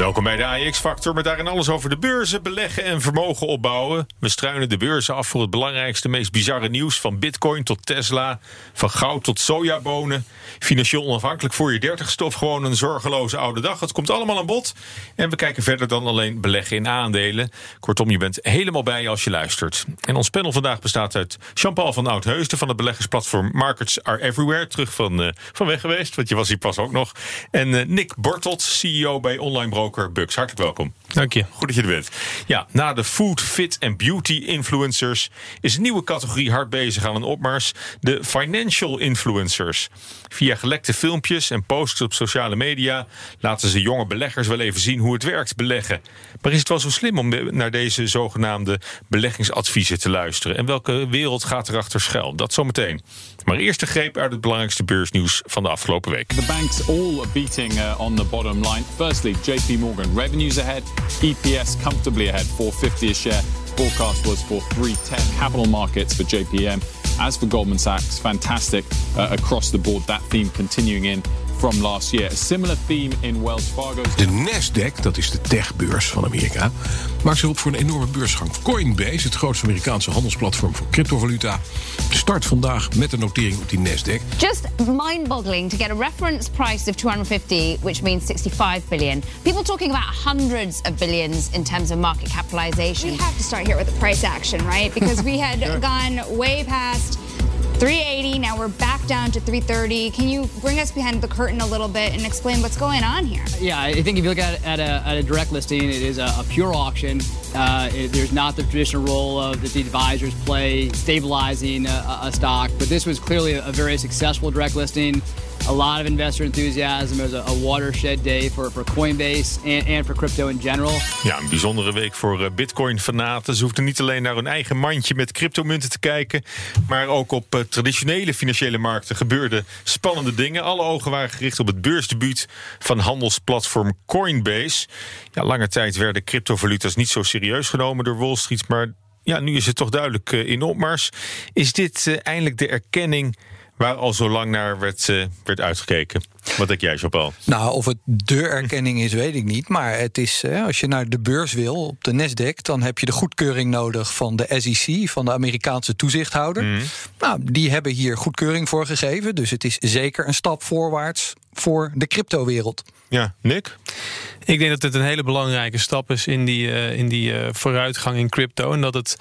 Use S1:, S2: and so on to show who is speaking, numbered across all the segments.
S1: Welkom bij de AX-factor met daarin alles over de beurzen, beleggen en vermogen opbouwen. We struinen de beurzen af voor het belangrijkste, meest bizarre nieuws. Van bitcoin tot Tesla, van goud tot sojabonen. Financieel onafhankelijk voor je dertigste of gewoon een zorgeloze oude dag. Het komt allemaal aan bod. En we kijken verder dan alleen beleggen in aandelen. Kortom, je bent helemaal bij als je luistert. En ons panel vandaag bestaat uit Jean-Paul van Oudheusden... van het beleggersplatform Markets Are Everywhere. Terug van, uh, van weg geweest, want je was hier pas ook nog. En uh, Nick Bortelt, CEO bij online broker Bucks. Hartelijk welkom.
S2: Dank je.
S1: Goed dat je er bent. Ja, na de food, fit en beauty influencers is een nieuwe categorie hard bezig aan een opmars. De financial influencers. Via gelekte filmpjes en posts op sociale media laten ze jonge beleggers wel even zien hoe het werkt beleggen. Maar is het wel zo slim om naar deze zogenaamde beleggingsadviezen te luisteren? En welke wereld gaat erachter schuil? Dat zometeen. Maar eerst de greep uit het belangrijkste beursnieuws van de afgelopen week.
S3: The banks all beating uh, on the bottom line. Firstly, JP Morgan revenues ahead, EPS comfortably ahead, 450 a share. Forecast was for 310 capital markets for JPM. As for Goldman Sachs, fantastic uh, across the board. That theme continuing in from last year. A similar theme in Wells Fargo.
S4: De Nasdaq, dat is de techbeurs van Amerika, maakt zich op voor een enorme beursgang. Coinbase, het grootste Amerikaanse handelsplatform voor cryptovaluta, start vandaag met een notering op die Nasdaq.
S5: Just mind-boggling to get a reference price of 250, which means 65 billion. People talking about hundreds of billions in terms of market capitalization.
S6: We have to start here with the price action, right? Because we had gone way past 380. Now we're back down to 330. Can you bring us behind the curtain a little bit and explain what's going on here?
S7: Yeah, I think if you look at, at, a, at a direct listing, it is a, a pure auction. Uh, it, there's not the traditional role of the advisors play stabilizing a, a stock, but this was clearly a very successful direct listing. A lot of investor enthusiasm. It was a, watershed day for, for Coinbase and, and for crypto in general.
S1: Ja, een bijzondere week voor uh, Bitcoin-fanaten. Ze hoefden niet alleen naar hun eigen mandje met cryptomunten te kijken, maar ook op uh, traditionele financiële markten gebeurden spannende dingen. Alle ogen waren gericht op het beursdebuut van handelsplatform Coinbase. Ja, lange tijd werden cryptovaluta's niet zo serieus genomen door Wall Street, maar ja, nu is het toch duidelijk uh, in opmars. Is dit eindelijk de erkenning waar al zo lang naar werd, uh, werd uitgekeken. Wat denk jij, Jean-Paul?
S8: Nou, of het de erkenning is, weet ik niet. Maar het is, hè, als je naar de beurs wil, op de Nasdaq... dan heb je de goedkeuring nodig van de SEC, van de Amerikaanse toezichthouder. Mm. Nou, die hebben hier goedkeuring voor gegeven. Dus het is zeker een stap voorwaarts voor de cryptowereld.
S1: Ja, Nick?
S2: Ik denk dat het een hele belangrijke stap is in die, uh, in die uh, vooruitgang in crypto. En dat het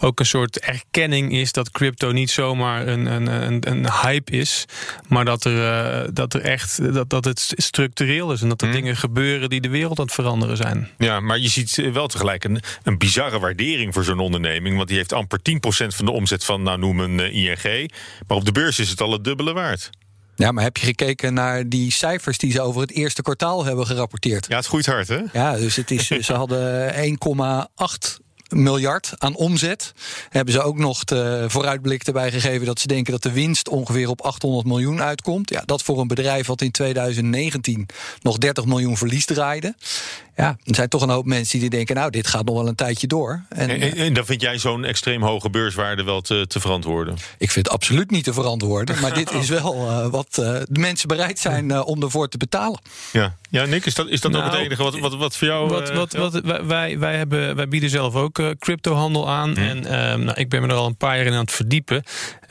S2: ook een soort erkenning is dat crypto niet zomaar een, een, een, een hype is. Maar dat er, uh, dat er echt dat, dat het structureel is. En dat er hmm. dingen gebeuren die de wereld aan het veranderen zijn.
S1: Ja, maar je ziet wel tegelijk een, een bizarre waardering voor zo'n onderneming. Want die heeft amper 10% van de omzet van, nou noem een ING. Maar op de beurs is het al het dubbele waard.
S8: Ja, maar heb je gekeken naar die cijfers die ze over het eerste kwartaal hebben gerapporteerd?
S1: Ja, het groeit hard, hè?
S8: Ja, dus het is, ze hadden 1,8 miljard aan omzet. Hebben ze ook nog de vooruitblik erbij gegeven dat ze denken dat de winst ongeveer op 800 miljoen uitkomt. Ja, dat voor een bedrijf wat in 2019 nog 30 miljoen verlies draaide. Ja, er zijn toch een hoop mensen die denken, nou, dit gaat nog wel een tijdje door.
S1: En, en, dan vind jij zo'n extreem hoge beurswaarde wel te, te, verantwoorden?
S8: Ik vind het absoluut niet te verantwoorden. Maar dit is wel uh, wat uh, de mensen bereid zijn uh, om ervoor te betalen.
S1: Ja, ja Nick, is dat, is dat nou, ook het enige wat, wat, wat voor jou...
S2: Wat, wat, wat, wij, wij, hebben, wij bieden zelf ook cryptohandel aan. Mm. En nou, ik ben me er al een paar jaar in aan het verdiepen.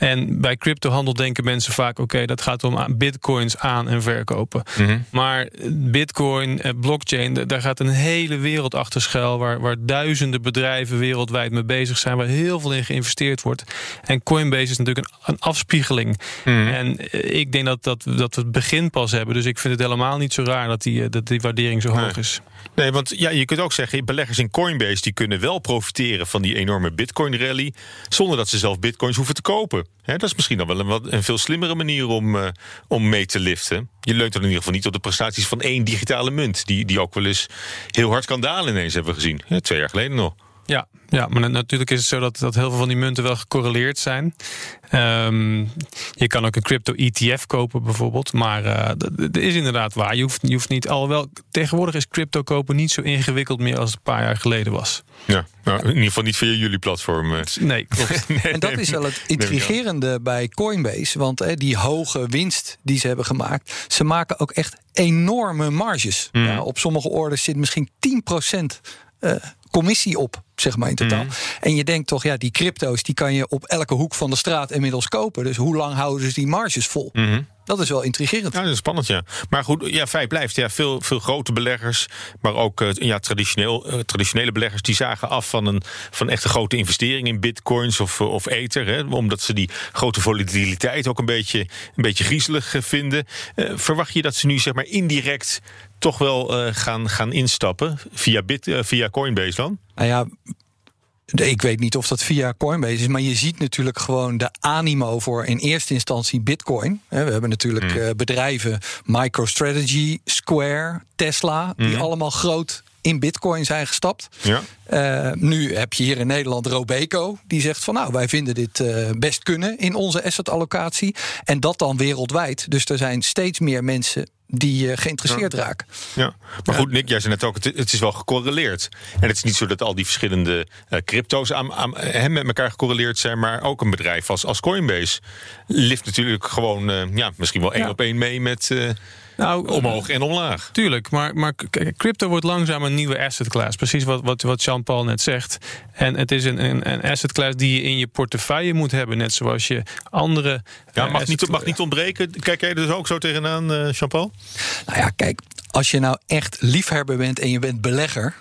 S2: En bij cryptohandel denken mensen vaak... oké, okay, dat gaat om bitcoins aan- en verkopen. Mm -hmm. Maar bitcoin, blockchain, daar gaat een hele wereld achter schuil... Waar, waar duizenden bedrijven wereldwijd mee bezig zijn... waar heel veel in geïnvesteerd wordt. En Coinbase is natuurlijk een, een afspiegeling. Mm. En ik denk dat, dat, dat we het begin pas hebben. Dus ik vind het helemaal niet zo raar dat die, dat die waardering zo
S1: nee.
S2: hoog is.
S1: Nee, want ja, je kunt ook zeggen, beleggers in Coinbase... die kunnen wel profiteren van die enorme bitcoin-rally... zonder dat ze zelf bitcoins hoeven te kopen. Dat is misschien dan wel een, wat, een veel slimmere manier om, eh, om mee te liften. Je leunt dan in ieder geval niet op de prestaties van één digitale munt. Die, die ook wel eens heel hard kan dalen ineens hebben we gezien. Twee jaar geleden nog.
S2: Ja, ja, maar natuurlijk is het zo dat, dat heel veel van die munten wel gecorreleerd zijn. Ehm, je kan ook een crypto-ETF kopen bijvoorbeeld. Maar uh, dat is inderdaad waar. Je hoeft, je hoeft niet, alhoewel tegenwoordig is crypto kopen niet zo ingewikkeld meer als het een paar jaar geleden was.
S1: Ja, nou, in ieder geval niet via jullie platform. eh.
S2: Nee, klopt.
S1: Nee,
S8: En dat is wel het intrigerende bij Coinbase. Want hè, die hoge winst die ze hebben gemaakt, ze maken ook echt enorme marges.
S1: Mhm.
S8: Ja, op sommige orders zit misschien 10% eh, commissie op, zeg maar in totaal.
S1: Mhm.
S8: En je denkt toch, ja, die crypto's die kan je op elke hoek van de straat inmiddels kopen. Dus hoe lang houden ze die marges vol?
S1: Mhm.
S8: Dat is wel intrigerend.
S1: Ja, dat is spannend, ja. Maar goed, ja, feit blijft. Ja, veel, veel grote beleggers, maar ook eh, ja, traditioneel, eh, traditionele beleggers... die zagen af van een van echt een grote investering in bitcoins of, eh, of ether. Hè, omdat ze die grote volatiliteit ook een beetje, een beetje griezelig vinden. Eh, verwacht je dat ze nu zeg maar indirect toch wel eh, gaan, gaan instappen via, bit, eh, via Coinbase dan?
S8: Nou ja, ik weet niet of dat via Coinbase is, maar je ziet natuurlijk gewoon de animo voor in eerste instantie Bitcoin. We hebben natuurlijk eh, bedrijven MicroStrategy, Square, Tesla, die
S1: Hmm.
S8: allemaal groot in Bitcoin zijn gestapt.
S1: Ja.
S8: Nu heb je hier in Nederland Robeco, die zegt van nou, wij vinden dit best kunnen in onze assetallocatie. En dat dan wereldwijd. Dus er zijn steeds meer mensen die eh, geïnteresseerd raken.
S1: Ja, maar goed, Nick, jij zei net ook, het, het is wel gecorreleerd. En het is niet zo dat al die verschillende eh, crypto's aan, aan, eh, met elkaar gecorreleerd zijn, maar ook een bedrijf als, als Coinbase lift natuurlijk gewoon, ja, misschien wel één
S2: Ja.
S1: op één mee met
S2: Nou,
S1: omhoog en omlaag.
S2: Tuurlijk, maar, maar crypto wordt langzaam een nieuwe asset class. Precies wat, wat, wat Jean-Paul net zegt. En het is een, een, een asset class die je in je portefeuille moet hebben. Net zoals je andere.
S1: Ja,
S2: eh,
S1: mag niet, mag niet ontbreken. Kijk jij er dus ook zo tegenaan, eh Jean-Paul?
S8: Nou ja, kijk, als je nou echt liefhebber bent en je bent belegger,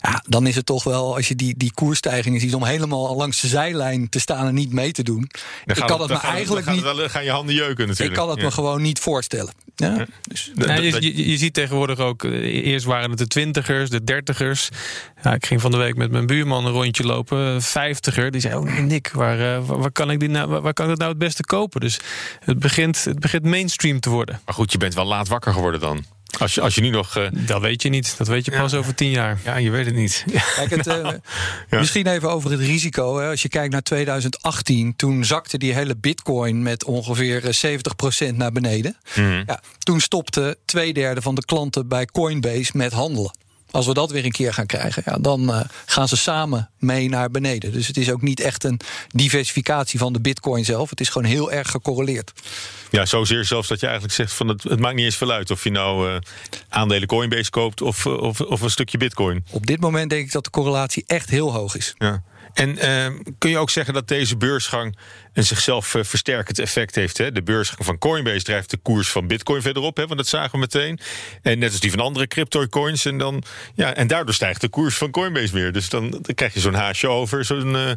S8: ja, dan is het toch wel, als je die, die koersstijgingen ziet, om helemaal langs de zijlijn te staan en niet mee te doen.
S1: Dan
S8: ik kan
S1: dan
S8: me eigenlijk
S1: dan
S8: niet.
S1: het wel- gaan je handen jeuken natuurlijk.
S8: Ik kan het
S1: Ja.
S8: me gewoon niet voorstellen. Ja, dus,
S1: Dat-
S2: Nee,
S1: dat-
S2: je, je, je ziet tegenwoordig ook, eh, eerst waren het de twintigers, de dertigers. Ja, ik ging van de week met mijn buurman een rondje lopen, een vijftiger. Die zei, oh Nick, waar, eh, waar, waar kan ik die nou, waar, waar kan ik dat nou het beste kopen? Dus het begint, het begint mainstream te worden.
S1: Maar goed, je bent wel laat wakker geworden dan. Als je, als je nu nog... eh,
S2: Dat weet je niet. Dat weet je pas over tien jaar.
S1: ja, je weet het niet.
S8: Kijk, het, eh,
S1: ja.
S8: Misschien even over het risico. Hè. Als je kijkt naar 2018, toen zakte die hele bitcoin met ongeveer eh, 70% naar beneden.
S1: Mhm.
S8: Ja, toen stopte twee derde van de klanten bij Coinbase met handelen. Als we dat weer een keer gaan krijgen, ja, dan eh, gaan ze samen mee naar beneden. Dus het is ook niet echt een diversificatie van de bitcoin zelf. Het is gewoon heel erg gecorreleerd.
S1: Ja, zozeer zelfs dat je eigenlijk zegt van het, het maakt niet eens veel uit of je nou eh, aandelen Coinbase koopt of, eh, of, of een stukje Bitcoin.
S8: Op dit moment denk ik dat de correlatie echt heel hoog is.
S1: Ja. En eh, kun je ook zeggen dat deze beursgang een zichzelf eh, versterkend effect heeft? Hè? De beursgang van Coinbase drijft de koers van Bitcoin verderop, hè, want dat zagen we meteen. En net als die van andere crypto-coins. En, dan, ja, en daardoor stijgt de koers van Coinbase weer. Dus dan, dan krijg je zo'n haasje over. Zo'n eh,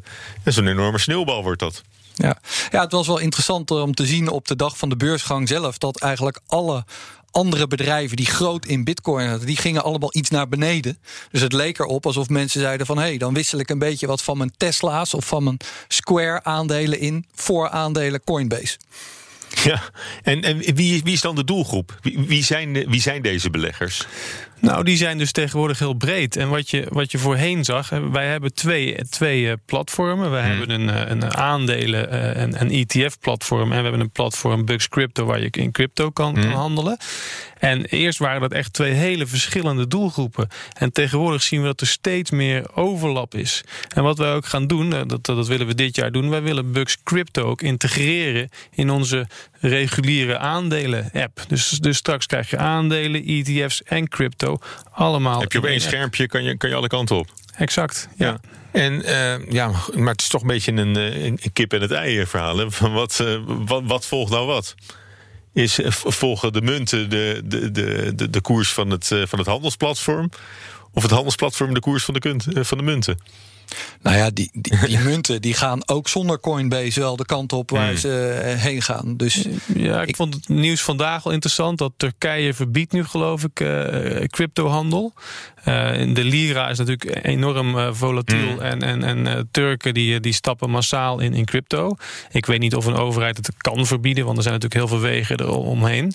S1: zo'n enorme sneeuwbal wordt dat.
S8: Ja. ja, het was wel interessant om te zien op de dag van de beursgang zelf dat eigenlijk alle andere bedrijven die groot in bitcoin hadden, die gingen allemaal iets naar beneden. Dus het leek erop alsof mensen zeiden van hé, hey, dan wissel ik een beetje wat van mijn Tesla's of van mijn Square aandelen in voor aandelen Coinbase.
S1: Ja, en, en wie, wie is dan de doelgroep? Wie, wie, zijn, wie zijn deze beleggers?
S2: Nou, die zijn dus tegenwoordig heel breed. En wat je, wat je voorheen zag, wij hebben twee, twee eh, platformen. We hebben een, eh, een aandelen- eh, en een ETF-platform. En we hebben een platform Bucks Crypto, waar je in crypto kan, kan handelen. En eerst waren dat echt twee hele verschillende doelgroepen. En tegenwoordig zien we dat er steeds meer overlap is. En wat wij ook gaan doen, eh, dat, dat willen we dit jaar doen. Wij willen Bucks Crypto ook integreren in onze reguliere aandelen-app. Dus, dus straks krijg je aandelen, ETF's en crypto allemaal.
S1: Heb je op één schermpje, kan je, kan je alle kanten op.
S2: Exact, ja.
S1: En eh, ja, maar het is toch een beetje een, eh, een kip en het ei verhaal. Hè? Van wat, eh, wat, wat volgt nou wat? Is, eh, volgen de munten de, de, de, de, koers van het, eh, van het handelsplatform? of het handelsplatform de koers van de, kunt, eh, van de munten?
S8: Nou ja, die, die, die munten die gaan ook zonder Coinbase wel de kant op waar
S1: Hmm.
S8: ze eh, heen gaan. Dus
S2: Ja, ik, vond het nieuws vandaag al interessant. Dat Turkije verbiedt nu geloof ik eh, cryptohandel. Eh, de lira is natuurlijk enorm eh, volatiel.
S1: Mm.
S2: En, en, en Turken die, die stappen massaal in, in crypto. Ik weet niet of een overheid het kan verbieden. Want er zijn natuurlijk heel veel wegen eromheen.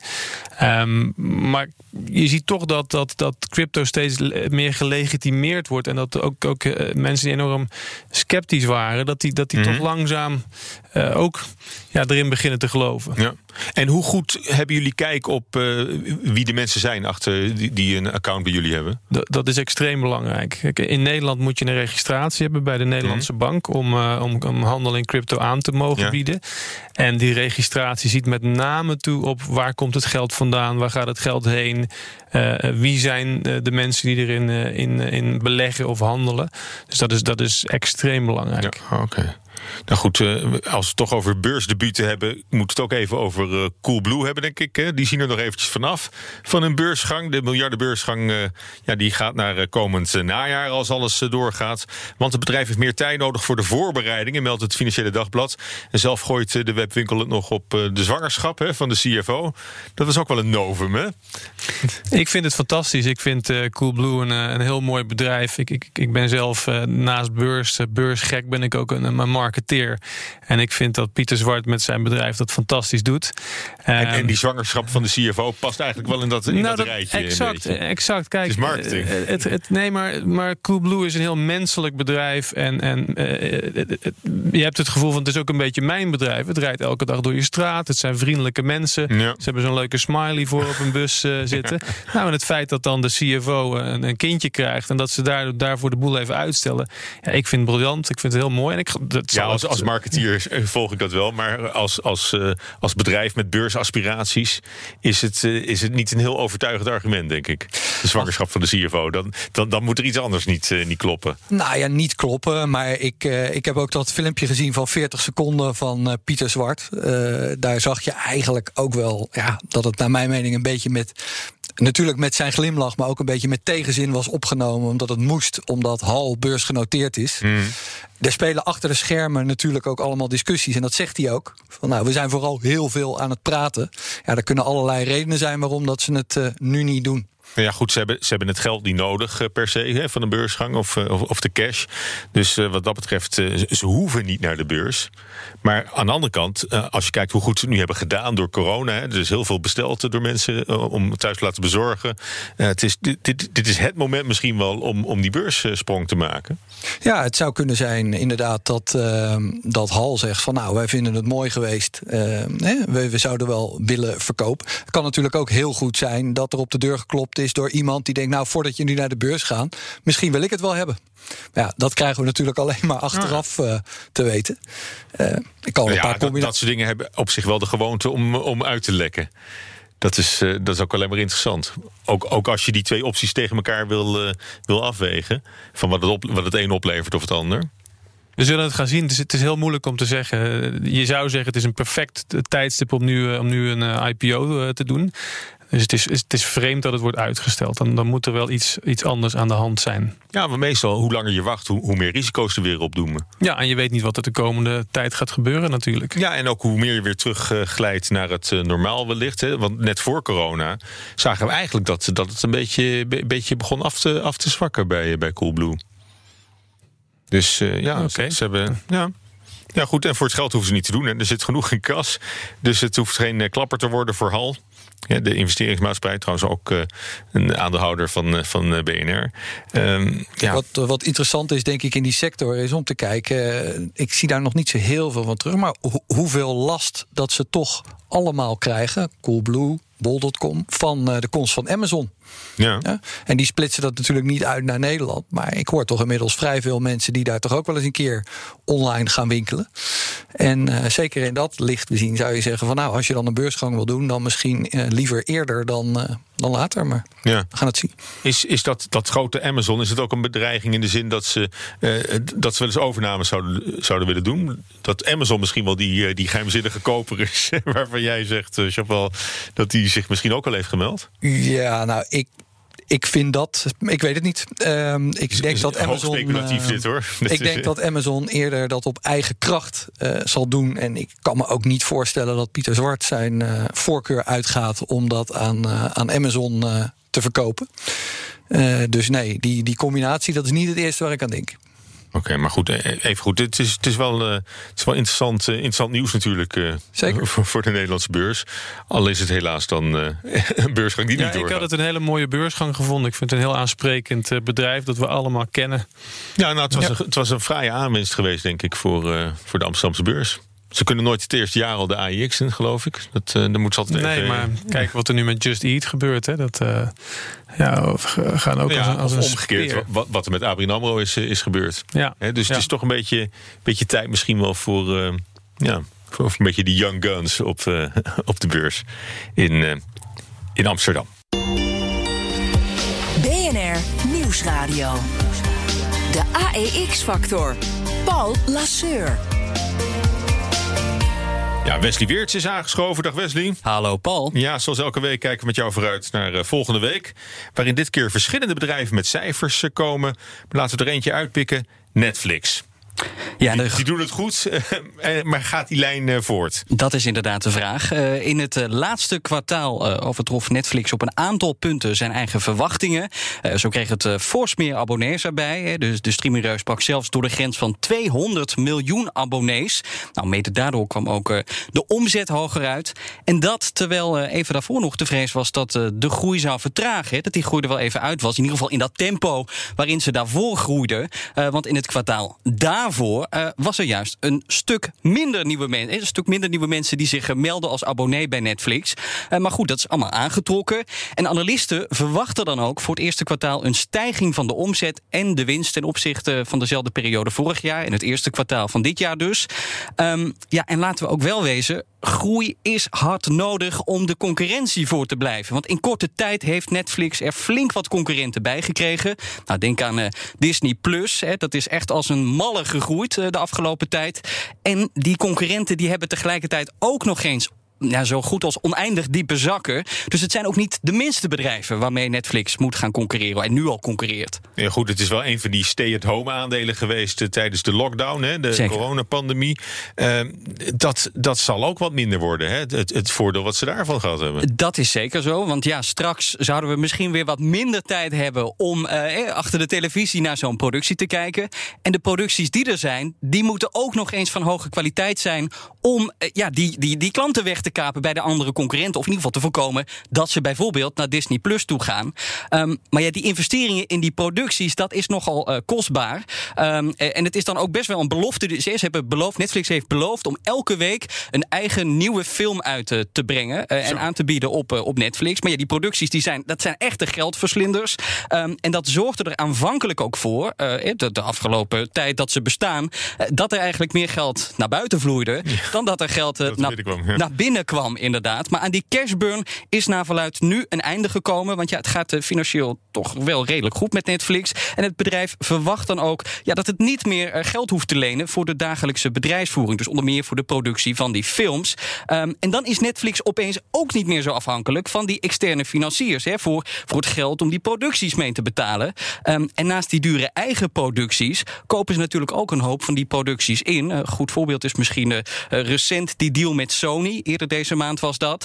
S2: Ehm, maar je ziet toch dat, dat, dat crypto steeds meer gelegitimeerd wordt. En dat ook, ook mensen die enorm sceptisch waren... dat die, dat die
S1: Mhm.
S2: toch langzaam eh, ook ja, erin beginnen te geloven.
S1: Ja. En hoe goed hebben jullie kijk op eh, wie de mensen zijn achter die, die een account bij jullie hebben?
S2: Dat, dat is extreem belangrijk. Kijk, in Nederland moet je een registratie hebben bij de Nederlandse bank om, eh, om, om handel in crypto aan te mogen
S1: Ja.
S2: bieden. En die registratie ziet met name toe op waar komt het geld vandaan, waar gaat het geld heen, eh, wie zijn de mensen die erin in, in beleggen of handelen. Dus dat is, dat is extreem belangrijk.
S1: Ja, oké. Nou goed, eh, als we het toch over beursdebuten hebben, moet het ook even over eh, Coolblue hebben, denk ik. Die zien er nog eventjes vanaf van een beursgang. De miljardenbeursgang eh, ja, die gaat naar komend najaar als alles doorgaat. Want het bedrijf heeft meer tijd nodig voor de voorbereidingen, meldt het Financiële Dagblad. En zelf gooit de webwinkel het nog op de zwangerschap van de CFO. Dat was ook wel een novum, hè?
S2: Ik vind het fantastisch. Ik vind eh, Coolblue een, eh, een heel mooi bedrijf. Ik, ik, ik ben zelf eh, naast beurs, beursgek, ben ik ook een, een marketeer. En ik vind dat Pieter Zwart met zijn bedrijf dat fantastisch doet.
S1: En,
S2: Ehm,
S1: en die zwangerschap van de CFO past eigenlijk wel in dat, in
S2: nou,
S1: dat, rijtje.
S2: exact, exact. Kijk,
S1: Het is marketing.
S2: Het, het, nee, maar, maar Coolblue is een heel menselijk bedrijf. En, en je hebt het gevoel van het is ook een beetje mijn bedrijf. Het rijdt elke dag door je straat. Het zijn vriendelijke mensen.
S1: Ja.
S2: Ze hebben zo'n leuke smiley voor op een bus eh, zitten. Nou, en het feit dat dan de CFO een, een kindje krijgt en dat ze daar, daarvoor de boel even uitstellen. Ja, ik vind het briljant. Ik vind het heel mooi. En ik, dat
S1: Ja, als, als marketeer eh, volg ik dat wel. Maar als, als, eh, als bedrijf met beursaspiraties is het, eh, is het niet een heel overtuigend argument, denk ik. De zwangerschap van de CFO. Dan, dan, dan moet er iets anders niet, eh, niet kloppen.
S8: Nou ja, niet kloppen. Maar ik, eh, ik heb ook dat filmpje gezien van 40 seconden van eh, Pieter Zwart. Eh, daar zag je eigenlijk ook wel ja, dat het naar mijn mening een beetje met. Natuurlijk met zijn glimlach, maar ook een beetje met tegenzin was opgenomen. Omdat het moest, omdat Hal beursgenoteerd is. Er spelen achter de schermen natuurlijk ook allemaal discussies. En dat zegt hij ook. Van, nou, we zijn vooral heel veel aan het praten. Ja, er kunnen allerlei redenen zijn waarom dat ze het eh, nu niet doen.
S1: Maar ja, goed, ze hebben, ze hebben het geld niet nodig eh, per se hè, van een beursgang of, eh, of, of de cash. Dus eh, wat dat betreft, ze, hoeven niet naar de beurs. Maar aan de andere kant, als je kijkt hoe goed ze het nu hebben gedaan door corona. Hè, er is heel veel besteld door mensen om thuis te laten bezorgen. Het is, dit, dit, dit is het moment misschien wel om, om die beurssprong te maken.
S8: Ja, het zou kunnen zijn inderdaad dat, ehm, dat Hal zegt van nou, wij vinden het mooi geweest. Ehm, hè, we, we zouden wel willen verkopen. Het kan natuurlijk ook heel goed zijn dat er op de deur geklopt is door iemand die denkt, nou, voordat je nu naar de beurs gaat, misschien wil ik het wel hebben. Maar ja, dat krijgen we natuurlijk alleen maar achteraf eh, te weten. Eh, ik kan wel een
S1: Ja,
S8: paar
S1: dat, dat soort dingen hebben op zich wel de gewoonte om, om uit te lekken. Dat is, eh, dat is ook alleen maar interessant. Ook, ook als je die twee opties tegen elkaar wil, eh, wil afwegen. Van wat het, op, wat het een oplevert of het ander.
S2: We zullen het gaan zien. Het is, het is heel moeilijk om te zeggen. Je zou zeggen het is een perfect tijdstip om nu, om nu een IPO te doen. Dus het is, het is vreemd dat het wordt uitgesteld. Dan, dan moet er wel iets, iets anders aan de hand zijn.
S1: Ja, maar meestal, hoe langer je wacht, hoe, hoe meer risico's er weer opdoemen.
S2: Ja, en je weet niet wat er de komende tijd gaat gebeuren natuurlijk.
S1: Ja, en ook hoe meer je weer terugglijdt naar het eh, normaal wellicht. Hè. Want net voor corona zagen we eigenlijk dat, dat het een beetje, be- beetje begon af te, af te zwakken bij, bij Coolblue. Dus eh, ja, ze, ze hebben... Ja. Ja, goed. En voor het geld hoeven ze niet te doen. En er zit genoeg in kas. Dus het hoeft geen eh, klapper te worden voor Hal. De investeringsmaatschappij, trouwens ook eh, een aandeelhouder van, eh, van BNR. Ehm, ja.
S8: Wat, wat interessant is, denk ik, in die sector is om te kijken. Ik zie daar nog niet zo heel veel van terug. Maar ho- hoeveel last dat ze toch allemaal krijgen. Coolblue, Bol.com, van de komst van Amazon.
S1: Ja.
S8: Ja? En die splitsen dat natuurlijk niet uit naar Nederland. Maar ik hoor toch inmiddels vrij veel mensen die daar toch ook wel eens een keer online gaan winkelen. En eh, zeker in dat licht bezien zou je zeggen van nou, als je dan een beursgang wil doen, dan misschien eh, liever eerder dan, eh, dan later. Maar
S1: ja.
S8: we gaan het zien.
S1: Is, is dat, dat grote Amazon, is het ook een bedreiging in de zin dat ze, dat ze wel eens overnames zouden, zouden willen doen? Dat Amazon misschien wel die, die geheimzinnige koper is, waarvan jij zegt, Chapel, dat die zich misschien ook al heeft gemeld?
S8: Ja, nou, ik, ik vind dat, ik weet het niet. Ehm, ik denk dat Amazon.
S1: speculatief
S8: eh,
S1: dit hoor.
S8: Ik denk dat Amazon eerder dat op eigen kracht eh, zal doen. En ik kan me ook niet voorstellen dat Pieter Zwart zijn eh, voorkeur uitgaat om dat aan, eh, aan Amazon te verkopen. Dus nee, die, die combinatie, dat is niet het eerste waar ik aan denk.
S1: Oké, maar goed, eh, even goed. Het is, het is wel, eh, het is wel interessant, eh, interessant nieuws natuurlijk.
S8: Zeker.
S1: Voor, voor de Nederlandse beurs. Al is het helaas dan een beursgang die
S2: Ja,
S1: niet
S2: ik
S1: doorgaat.
S2: had het een hele mooie beursgang gevonden. Ik vind het een heel aansprekend bedrijf dat we allemaal kennen.
S1: Ja, nou, het was, Een, het was een fraaie aanwinst geweest, denk ik, voor, voor de Amsterdamse beurs. Ze kunnen nooit het eerste jaar al de AIX in, geloof ik. Dat, uh, dan moet ze altijd
S2: Nee,
S1: even,
S2: maar kijk wat er nu met Just Eat gebeurt. Hè. Dat uh, ja, of gaan ook
S1: ja,
S2: als een, als
S1: of
S2: een
S1: omgekeerd, wat, wat er met Abrin AMRO is, eh, is gebeurd.
S2: Ja.
S1: Hè, dus
S2: Ja.
S1: het is toch een beetje, beetje tijd misschien wel voor, uh, ja, voor een beetje die young guns op, uh, op de beurs in, uh, in Amsterdam.
S9: BNR Nieuwsradio. De AEX-factor. Paul Lasseur.
S1: Ja, Wesley Weerts is aangeschoven. Dag Wesley.
S10: Hallo Paul.
S1: Ja, zoals elke week kijken we met jou vooruit naar uh, volgende week. Waarin dit keer verschillende bedrijven met cijfers uh, komen. Maar laten we er eentje uitpikken. Netflix.
S10: Ja,
S1: die, die doen het goed, uh, maar gaat die lijn uh, voort?
S10: Dat is inderdaad de vraag. Uh, in het laatste kwartaal overtrof Netflix op een aantal punten zijn eigen verwachtingen. zo kreeg het fors meer abonnees erbij. Dus de streamingreus sprak zelfs door de grens van 200 miljoen abonnees. Nou, mede daardoor kwam ook de omzet hoger uit. En dat terwijl even daarvoor nog de vrees was dat de groei zou vertragen. Dat die groei er wel even uit was. In ieder geval in dat tempo waarin ze daarvoor groeiden. want in het kwartaal daarvoor uh, was er juist een stuk minder nieuwe mensen. Een stuk minder nieuwe mensen die zich melden als abonnee bij Netflix. Uh, maar goed, dat is allemaal aangetrokken. En analisten verwachten dan ook voor het eerste kwartaal een stijging van de omzet en de winst ten opzichte van dezelfde periode vorig jaar. En het eerste kwartaal van dit jaar dus. Um, ja, en laten we ook wel wezen. Groei is hard nodig om de concurrentie voor te blijven. Want in korte tijd heeft Netflix er flink wat concurrenten bij gekregen. Nou, denk aan uh, Disney Plus. Dat is echt als een malle gegroeid uh, de afgelopen tijd. En die concurrenten die hebben tegelijkertijd ook nog eens ja, zo goed als oneindig diepe zakken. Dus het zijn ook niet de minste bedrijven waarmee Netflix moet gaan concurreren en nu al concurreert.
S1: Ja, goed, het is wel een van die stay-at-home aandelen geweest uh, tijdens de lockdown, hè, de
S10: Zeker.
S1: coronapandemie. Uh, dat, dat zal ook wat minder worden, hè? Het, het voordeel wat ze daarvan gehad hebben.
S10: Dat is zeker zo, want ja, straks zouden we misschien weer wat minder tijd hebben om uh, achter de televisie naar zo'n productie te kijken. En de producties die er zijn, die moeten ook nog eens van hoge kwaliteit zijn om ja, die, die, die klanten weg te kapen bij de andere concurrenten. Of in ieder geval te voorkomen dat ze bijvoorbeeld naar Disney Plus toe gaan. Um, maar ja, die investeringen in die producties, dat is nogal uh, kostbaar. Um, en het is dan ook best wel een belofte. Ze hebben beloofd, Netflix heeft beloofd om elke week een eigen nieuwe film uit uh, te brengen. Uh, en aan te bieden op, op Netflix. Maar ja, die producties die zijn, dat zijn echte geldverslinders. Um, en dat zorgde er aanvankelijk ook voor, de, de, afgelopen tijd dat ze bestaan, dat er eigenlijk meer geld naar buiten vloeide. Ja, dan dat er geld
S1: dat ja.
S10: naar binnen kwam, inderdaad. Maar aan die cashburn is naar verluid nu een einde gekomen. Want ja, het gaat uh, financieel toch wel redelijk goed met Netflix. En het bedrijf verwacht dan ook ja, dat het niet meer uh, geld hoeft te lenen voor de dagelijkse bedrijfsvoering. Dus onder meer voor de productie van die films. Um, en dan is Netflix opeens ook niet meer zo afhankelijk van die externe financiers. Hè, voor, voor het geld om die producties mee te betalen. Um, en naast die dure eigen producties kopen ze natuurlijk ook een hoop van die producties in. Een goed voorbeeld is misschien uh, recent die deal met Sony. Eerder deze maand was dat.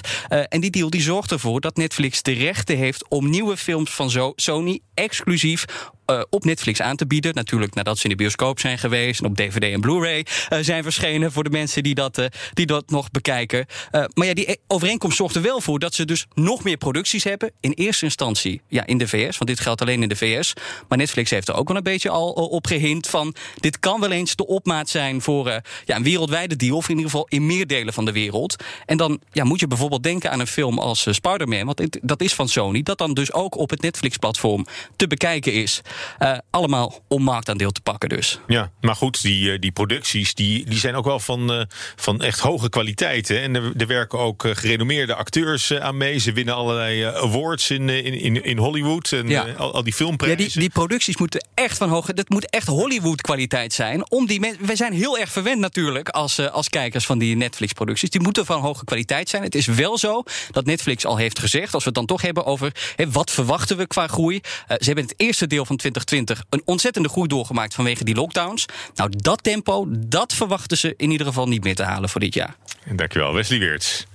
S10: En die deal die zorgt ervoor dat Netflix de rechten heeft om nieuwe films van zo Sony exclusief uh, op Netflix aan te bieden. Natuurlijk nadat ze in de bioscoop zijn geweest en op DVD en Blu-ray uh, zijn verschenen voor de mensen die dat, uh, die dat nog bekijken. maar ja, die overeenkomst zorgt er wel voor dat ze dus nog meer producties hebben. In eerste instantie ja, in de VS, want dit geldt alleen in de VS. Maar Netflix heeft er ook wel een beetje al op gehint van dit kan wel eens de opmaat zijn voor ja, een wereldwijde deal, of in ieder geval in meer delen van de wereld. En dan ja, moet je bijvoorbeeld denken aan een film als Spider-Man, want dat is van Sony, dat dan dus ook op het Netflix-platform te bekijken is. Eh, allemaal om marktaandeel te pakken dus.
S1: Ja, maar goed, die, eh, die producties die, die zijn ook wel van, eh, van echt hoge kwaliteit. Hè? En er, er werken ook gerenommeerde acteurs aan mee. Ze winnen allerlei awards in, in, in, in Hollywood en
S10: Ja.
S1: al, al die
S10: Ja,
S1: filmprijzen.
S10: die, die producties moeten echt van hoog. Dat moet echt Hollywood kwaliteit zijn. Om die wij zijn heel erg verwend natuurlijk als, als kijkers van die Netflix-producties. Die moeten van hoge kwaliteit zijn. Het is wel zo dat Netflix al heeft gezegd, als we het dan toch hebben over hè, wat verwachten we qua groei. Ze hebben het eerste deel van 2020 een ontzettende groei doorgemaakt vanwege die lockdowns. Nou, dat tempo, dat verwachten ze in ieder geval niet meer te halen voor dit jaar.
S1: Dankjewel, Wesley Weerts.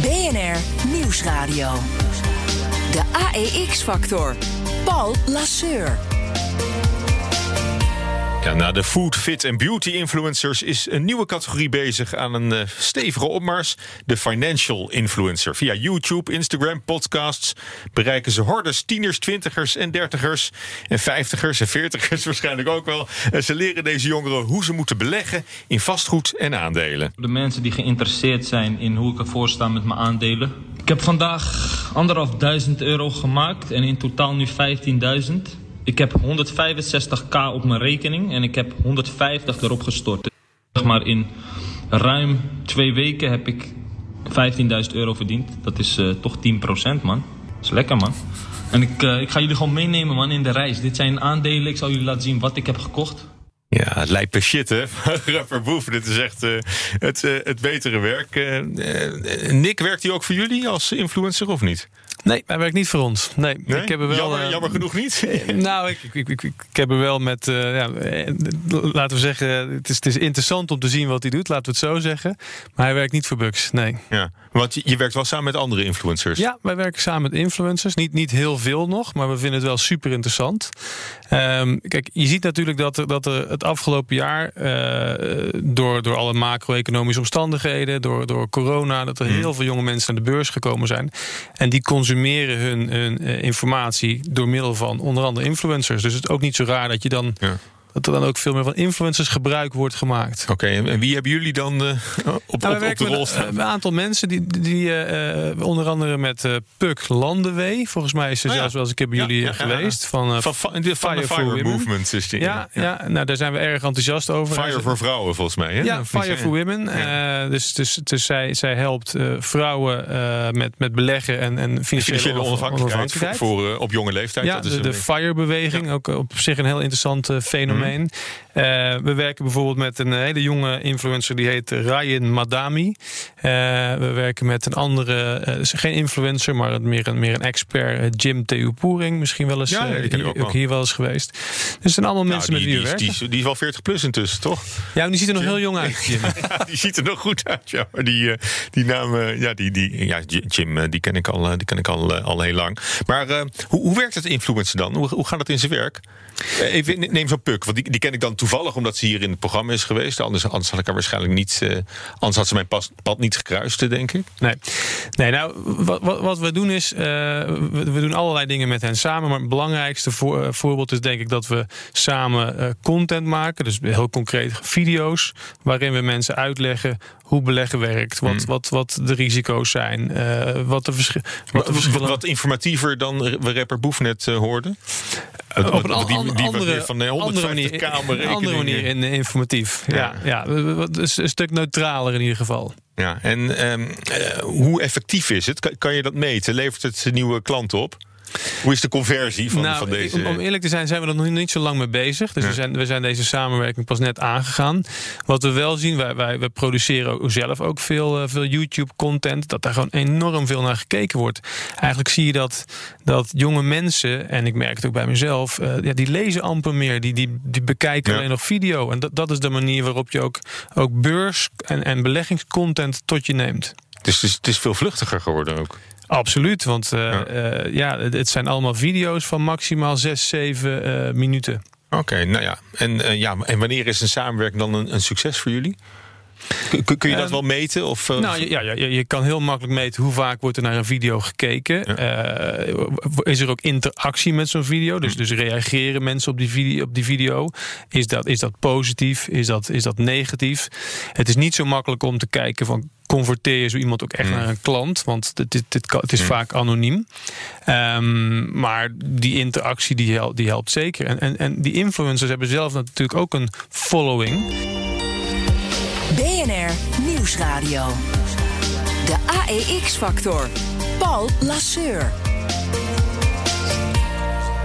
S9: BNR Nieuwsradio. De AEX-factor. Paul Lasseur.
S1: Na de food, fit en beauty influencers is een nieuwe categorie bezig aan een eh, stevige opmars. De financial influencer. Via YouTube, Instagram, podcasts bereiken ze hordes tieners, twintigers en dertigers. En vijftigers en veertigers waarschijnlijk ook wel. En ze leren deze jongeren hoe ze moeten beleggen in vastgoed en aandelen.
S11: De mensen die geïnteresseerd zijn in hoe ik ervoor sta met mijn aandelen. Ik heb vandaag anderhalf duizend euro gemaakt en in totaal nu 15.000. Ik heb 165k op mijn rekening en ik heb 150 erop gestort. Zeg maar in ruim twee weken heb ik 15.000 euro verdiend. Dat is eh, toch 10% man. Dat is lekker man. En ik, eh, ik ga jullie gewoon meenemen man in de reis. Dit zijn aandelen. Ik zal jullie laten zien wat ik heb gekocht.
S1: Ja, het lijkt per shit, hè? Rapper Boef, dit is echt eh, het, het betere werk. Nick, werkt hij ook voor jullie als influencer of niet?
S2: Nee, hij werkt niet voor ons. Nee,
S1: Nee?
S2: ik heb er wel.
S1: jammer,
S2: eh,
S1: jammer genoeg niet.
S2: Nou, ik, ik, ik, ik, ik heb er wel met, eh, ja, eh, laten we zeggen, het is, het is interessant om te zien wat hij doet, laten we het zo zeggen. Maar hij werkt niet voor Bucks, nee.
S1: Ja, want je, je werkt wel samen met andere influencers.
S2: Ja, wij werken samen met influencers. Niet, niet heel veel nog, maar we vinden het wel super interessant. Ehm, kijk, je ziet natuurlijk dat er, dat er het afgelopen jaar, eh, door, door alle macro-economische omstandigheden, door, door corona, dat er heel veel jonge mensen naar de beurs gekomen zijn. En die consumeren hun, hun eh, informatie door middel van onder andere influencers. Dus het is ook niet zo raar dat je dan. Dat er dan ook veel meer van influencers gebruik wordt gemaakt.
S1: Oké, en en wie hebben jullie dan eh, op,
S2: Nou,
S1: op, de rol staan?
S2: een aantal mensen die, die eh, eh, onder andere met eh Puk Landenwee. Volgens mij is ze
S1: Oh ja.
S2: zelfs wel eens een keer bij
S1: Ja,
S2: jullie
S1: ja,
S2: geweest. Van,
S1: Van, van de
S2: Fire for
S1: Fire
S2: Women.
S1: Movement is die.
S2: ja, ja. nou daar zijn we erg enthousiast over.
S1: Fire voor vrouwen volgens mij. Hè?
S2: Ja, Fire for Women. Dus dus, dus zij, zij helpt vrouwen met, met beleggen en, en financiële,
S1: Financiële onafhankelijkheid voor,
S2: onafhankelijkheid.
S1: voor, op jonge leeftijd.
S2: Ja,
S1: dat is
S2: de, de FIRE-beweging, ook op zich een heel interessant fenomeen. Eh, we werken bijvoorbeeld met een hele jonge influencer, die heet Ryan Madami. Eh, we werken met een andere, eh, is geen influencer, maar meer een, meer een expert, eh, Jim Theopoering. Misschien wel eens,
S1: Ja, ja,
S2: eh,
S1: die ik ook
S2: hier-
S1: wel.
S2: eens geweest. Dus het zijn allemaal
S1: Nou,
S2: mensen
S1: die,
S2: met wie we
S1: die,
S2: werken.
S1: die, is- die is wel 40 plus intussen, toch?
S2: ja, maar die ziet er nog heel jong uit, Jim.
S1: Ja, die ziet er nog goed uit, ja. Maar die, eh, die naam, eh, ja, die, die, ja, Jim, eh, die ken ik al, eh, die ken ik al, eh, al heel lang. Maar eh, hoe, hoe werkt het influencer dan? Hoe, hoe gaat het in zijn werk? Eh, Even, ne- neem zo'n Puk, want die, die ken ik dan toevallig omdat ze hier in het programma is geweest. Anders, anders had ik haar waarschijnlijk niet, eh, anders had ze mijn pas, pad niet gekruist, eh, denk ik.
S2: Nee, nee nou, wat, wat, wat we doen is, eh, we, we doen allerlei dingen met hen samen. Maar het belangrijkste voor, voorbeeld is denk ik dat we samen content maken. Dus heel concreet video's waarin we mensen uitleggen hoe beleggen werkt. Wat, wat, wat de risico's zijn. wat de, wat
S1: Wat, wat informatiever dan we rapper Boef net eh,
S2: op een
S1: die, die, die
S2: andere,
S1: van de
S2: andere
S1: 150
S2: manier,
S1: kamer
S2: een andere manier in, eh, informatief. Ja, ja. is een stuk neutraler in ieder geval.
S1: Ja, en ehm, eh, hoe effectief is het? Kan, kan je dat meten? Levert het nieuwe klanten op? Hoe is de conversie van,
S2: nou,
S1: van deze?
S2: Om, om eerlijk te zijn, zijn we er nog niet zo lang mee bezig. Dus
S1: Ja.
S2: we, zijn, we zijn deze samenwerking pas net aangegaan. Wat we wel zien, wij, wij, wij produceren ook zelf ook veel, eh, veel YouTube-content. Dat daar gewoon enorm veel naar gekeken wordt. Eigenlijk zie je dat, dat jonge mensen, en ik merk het ook bij mezelf, eh, ja, die lezen amper meer. Die, die, die bekijken
S1: Ja.
S2: alleen nog video. En dat, dat is de manier waarop je ook, ook beurs- en, en beleggingscontent tot je neemt.
S1: Dus het is, het is veel vluchtiger geworden ook.
S2: Absoluut, want eh, ja. ja, het zijn allemaal video's van maximaal 6, 7 eh, minuten.
S1: Oké, nou ja. En, eh, ja. en wanneer is een samenwerking dan een, een succes voor jullie? Kun, kun je dat
S2: Ehm,
S1: wel meten? Of, eh,
S2: Nou, ja, ja, je kan heel makkelijk meten hoe vaak wordt er naar een video gekeken. Eh, is er ook interactie met zo'n video? Dus, dus reageren mensen op die, video, op die video? Is dat, is dat positief? Is dat, is dat negatief? Het is niet zo makkelijk om te kijken van converteer je zo iemand ook echt naar een klant? Want dit, dit, dit het is vaak anoniem. Ehm, maar die interactie die helpt, die helpt zeker. En, en, en die influencers hebben zelf natuurlijk ook een following.
S9: Nieuwsradio. De AEX-factor. Paul Lasseur.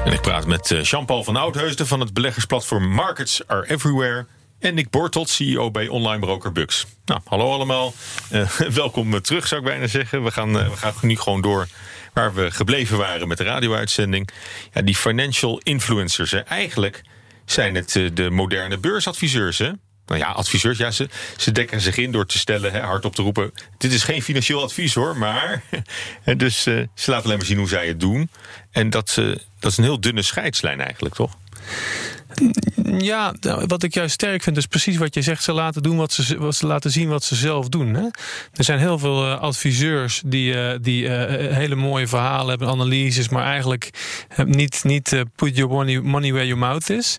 S1: En ik praat met eh, Jean-Paul van Oudheusden van het beleggersplatform Markets Are Everywhere. En Nick Bortelt, CEO bij online broker Bux. Nou, hallo allemaal. Eh, welkom eh, terug, zou ik bijna zeggen. We gaan, we gaan nu gewoon door waar we gebleven waren met de radio-uitzending. Ja, die financial influencers. Eigenlijk zijn het de moderne beursadviseurs. Hè? Nou ja, adviseurs, ja, ze, ze dekken zich in door te stellen, hè, hardop te roepen... dit is geen financieel advies hoor, maar... dus eh, ze laten alleen maar zien hoe zij het doen. En dat, eh, dat is een heel dunne scheidslijn eigenlijk, toch?
S2: Ja, nou, wat ik juist sterk vind is precies wat je zegt. Ze laten, doen wat ze, wat ze laten zien wat ze zelf doen. Hè? Er zijn heel veel eh, adviseurs die, eh, die eh, hele mooie verhalen hebben, analyses, maar eigenlijk niet, niet put your money, money where your mouth is.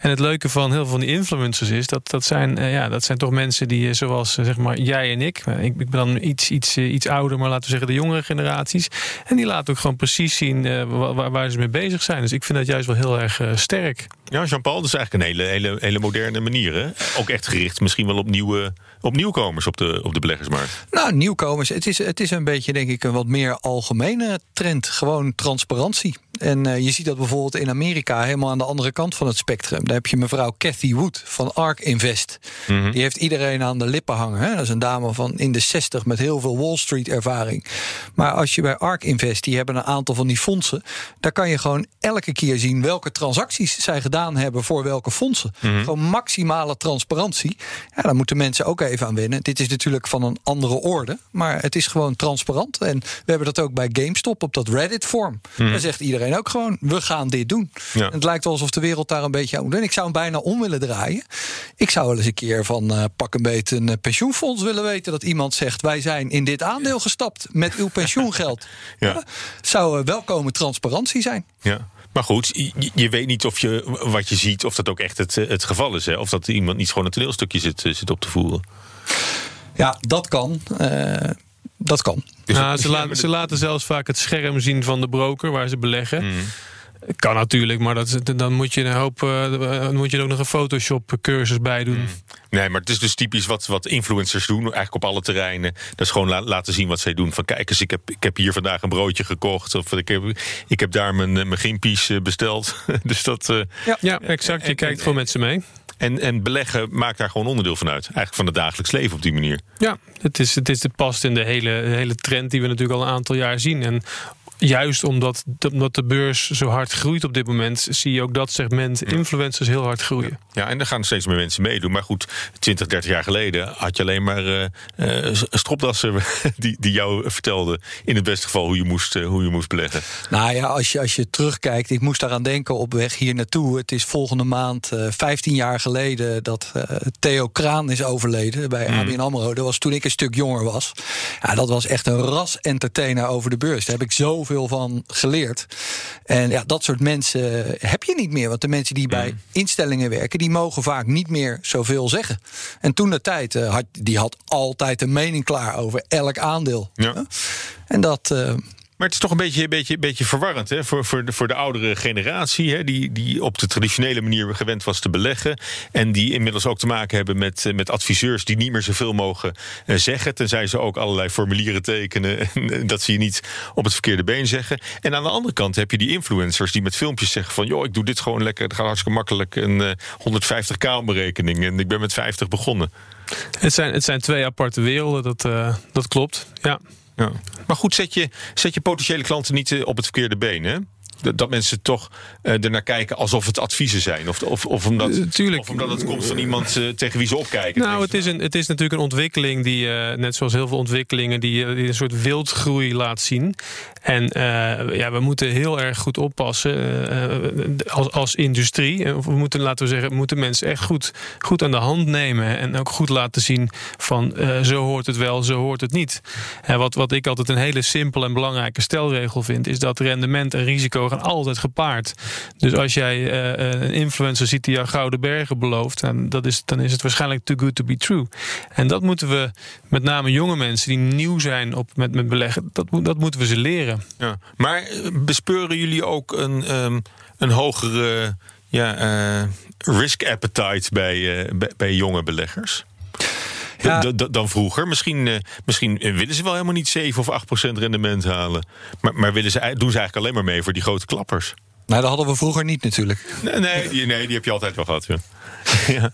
S2: En het leuke van heel veel van die influencers is dat dat zijn, ja, dat zijn toch mensen die, zoals zeg maar jij en ik, ik, ben dan iets, iets, iets ouder, maar laten we zeggen de jongere generaties. En die laten ook gewoon precies zien wa- waar, waar ze mee bezig zijn. Dus ik vind dat juist wel heel erg sterk.
S1: Ja, Jean-Paul, dat is een hele, hele, hele moderne manier. Hè? Ook echt gericht misschien wel op, nieuwe, op nieuwkomers op de, op de beleggersmarkt.
S8: Nou, nieuwkomers. Het is, het is een beetje, denk ik, een wat meer algemene trend. Gewoon transparantie. En eh, je ziet dat bijvoorbeeld in Amerika helemaal aan de andere kant van het spectrum. Daar heb je mevrouw Cathy Wood van ARK Invest. Die heeft iedereen aan de lippen hangen. Hè? Dat is een dame van in de 60 met heel veel Wall Street ervaring. Maar als je bij ARK Invest, die hebben een aantal van die fondsen. Daar kan je gewoon elke keer zien welke transacties zij gedaan hebben voor welke fondsen. Gewoon maximale transparantie. Ja, daar moeten mensen ook even aan wennen. Dit is natuurlijk van een andere orde. Maar het is gewoon transparant. En we hebben dat ook bij GameStop op dat Reddit-vorm. Daar zegt iedereen ook gewoon: we gaan dit doen.
S1: Ja.
S8: Het lijkt wel alsof de wereld daar een beetje aan moet doen. Ik zou hem bijna om willen draaien. Ik zou wel eens een keer van eh, pak een beetje een eh, pensioenfonds willen weten. Dat iemand zegt: wij zijn in dit aandeel gestapt met uw pensioengeld.
S1: Ja.
S8: Zou eh, welkome transparantie zijn.
S1: Ja. Maar goed, je, je weet niet of je wat je ziet, of dat ook echt het, het geval is. Hè? Of dat iemand niet gewoon een toneelstukje zit, zit op te voeren.
S8: Ja, dat kan. Dat kan.
S1: Dus-
S2: Nou, ze, laten, ze laten zelfs vaak het scherm zien van de broker waar ze beleggen.
S1: Hmm.
S2: Kan natuurlijk, maar dat, dan moet je een hoop. eh, dan moet je er ook nog een Photoshop-cursus bij doen.
S1: Nee, maar het is dus typisch wat, wat influencers doen, eigenlijk op alle terreinen. Dat is gewoon la- laten zien wat zij doen. Van kijk eens, ik heb, ik heb hier vandaag een broodje gekocht. Of ik heb, ik heb daar mijn, eh, mijn gimpies eh, besteld. dus dat, eh,
S2: Ja, exact. Je
S1: en-
S2: kijkt
S1: en-
S2: gewoon met ze mee.
S1: En, en beleggen maakt daar gewoon onderdeel van uit. Eigenlijk van het dagelijks leven op die manier.
S2: Ja, het, is, het, is, het past in de hele, de hele trend die we natuurlijk al een aantal jaar zien. En juist omdat, omdat de beurs zo hard groeit op dit moment, zie je ook dat segment influencers heel hard groeien.
S1: Ja, en er gaan steeds meer mensen meedoen. Maar goed, 20, 30 jaar geleden had je alleen maar eh eh, stropdassen die, die jou vertelden in het beste geval hoe je moest, eh, hoe je moest beleggen.
S8: Nou ja, als je, als je terugkijkt, ik moest daaraan denken op weg hier naartoe. Het is volgende maand eh 15 jaar geleden dat eh, Theo Kraan is overleden bij ABN AMRO. Dat was toen ik een stuk jonger was. Ja, dat was echt een ras-entertainer over de beurs. Daar heb ik zoveel van geleerd. En ja, dat soort mensen heb je niet meer. Want de mensen die bij instellingen werken, die mogen vaak niet meer zoveel zeggen. En toen de tijd, eh, had, die had altijd een mening klaar over elk aandeel.
S1: Ja.
S8: En dat... eh,
S1: Maar het is toch een beetje, beetje, beetje verwarrend hè? Voor, voor, de, voor de oudere generatie, hè? Die, die op de traditionele manier gewend was te beleggen. En die inmiddels ook te maken hebben met, eh, met adviseurs die niet meer zoveel mogen eh, zeggen. Tenzij ze ook allerlei formulieren tekenen. En dat ze je niet op het verkeerde been zeggen. En aan de andere kant heb je die influencers die met filmpjes zeggen van joh, ik doe dit gewoon lekker. Het gaat hartstikke makkelijk. Een eh, 150k op mijn rekening. En ik ben met 50 begonnen.
S2: Het zijn, het zijn twee aparte werelden, dat, eh, dat klopt. Ja.
S1: Ja. Maar goed, zet je, zet je potentiële klanten niet eh, op het verkeerde been. Hè? Dat, mensen toch uh, ernaar kijken alsof het adviezen zijn. Of, of, of, omdat, of omdat het komt van iemand uh, tegen wie ze opkijken.
S2: Nou, het is, een, het is natuurlijk een ontwikkeling die, uh, net zoals heel veel ontwikkelingen, die, die een soort wildgroei laat zien. En ja, we moeten heel erg goed oppassen als, als industrie. We moeten, laten we zeggen, moeten mensen echt goed, goed aan de hand nemen. En ook goed laten zien van zo hoort het wel, zo hoort het niet. En wat, wat ik altijd een hele simpele en belangrijke stelregel vind, is dat rendement en risico altijd gepaard. Dus als jij uh, een influencer ziet die jou gouden bergen belooft, dan, dat is, dan is het waarschijnlijk too good to be true. En dat moeten we, met name jonge mensen die nieuw zijn op, met, met beleggen, dat, dat moeten we ze leren.
S1: Ja. Maar eh, bespeuren jullie ook een, um, een hogere ja, risk appetite bij, bij, bij jonge beleggers? Ja. dan vroeger. Misschien, uh, misschien willen ze wel helemaal niet 7 of 8 procent rendement halen. Maar, maar willen ze, doen ze eigenlijk alleen maar mee voor die grote klappers.
S8: Nou, dat hadden we vroeger niet natuurlijk.
S1: Nee, nee, die, nee, die heb je altijd wel gehad. Ja.
S8: ja.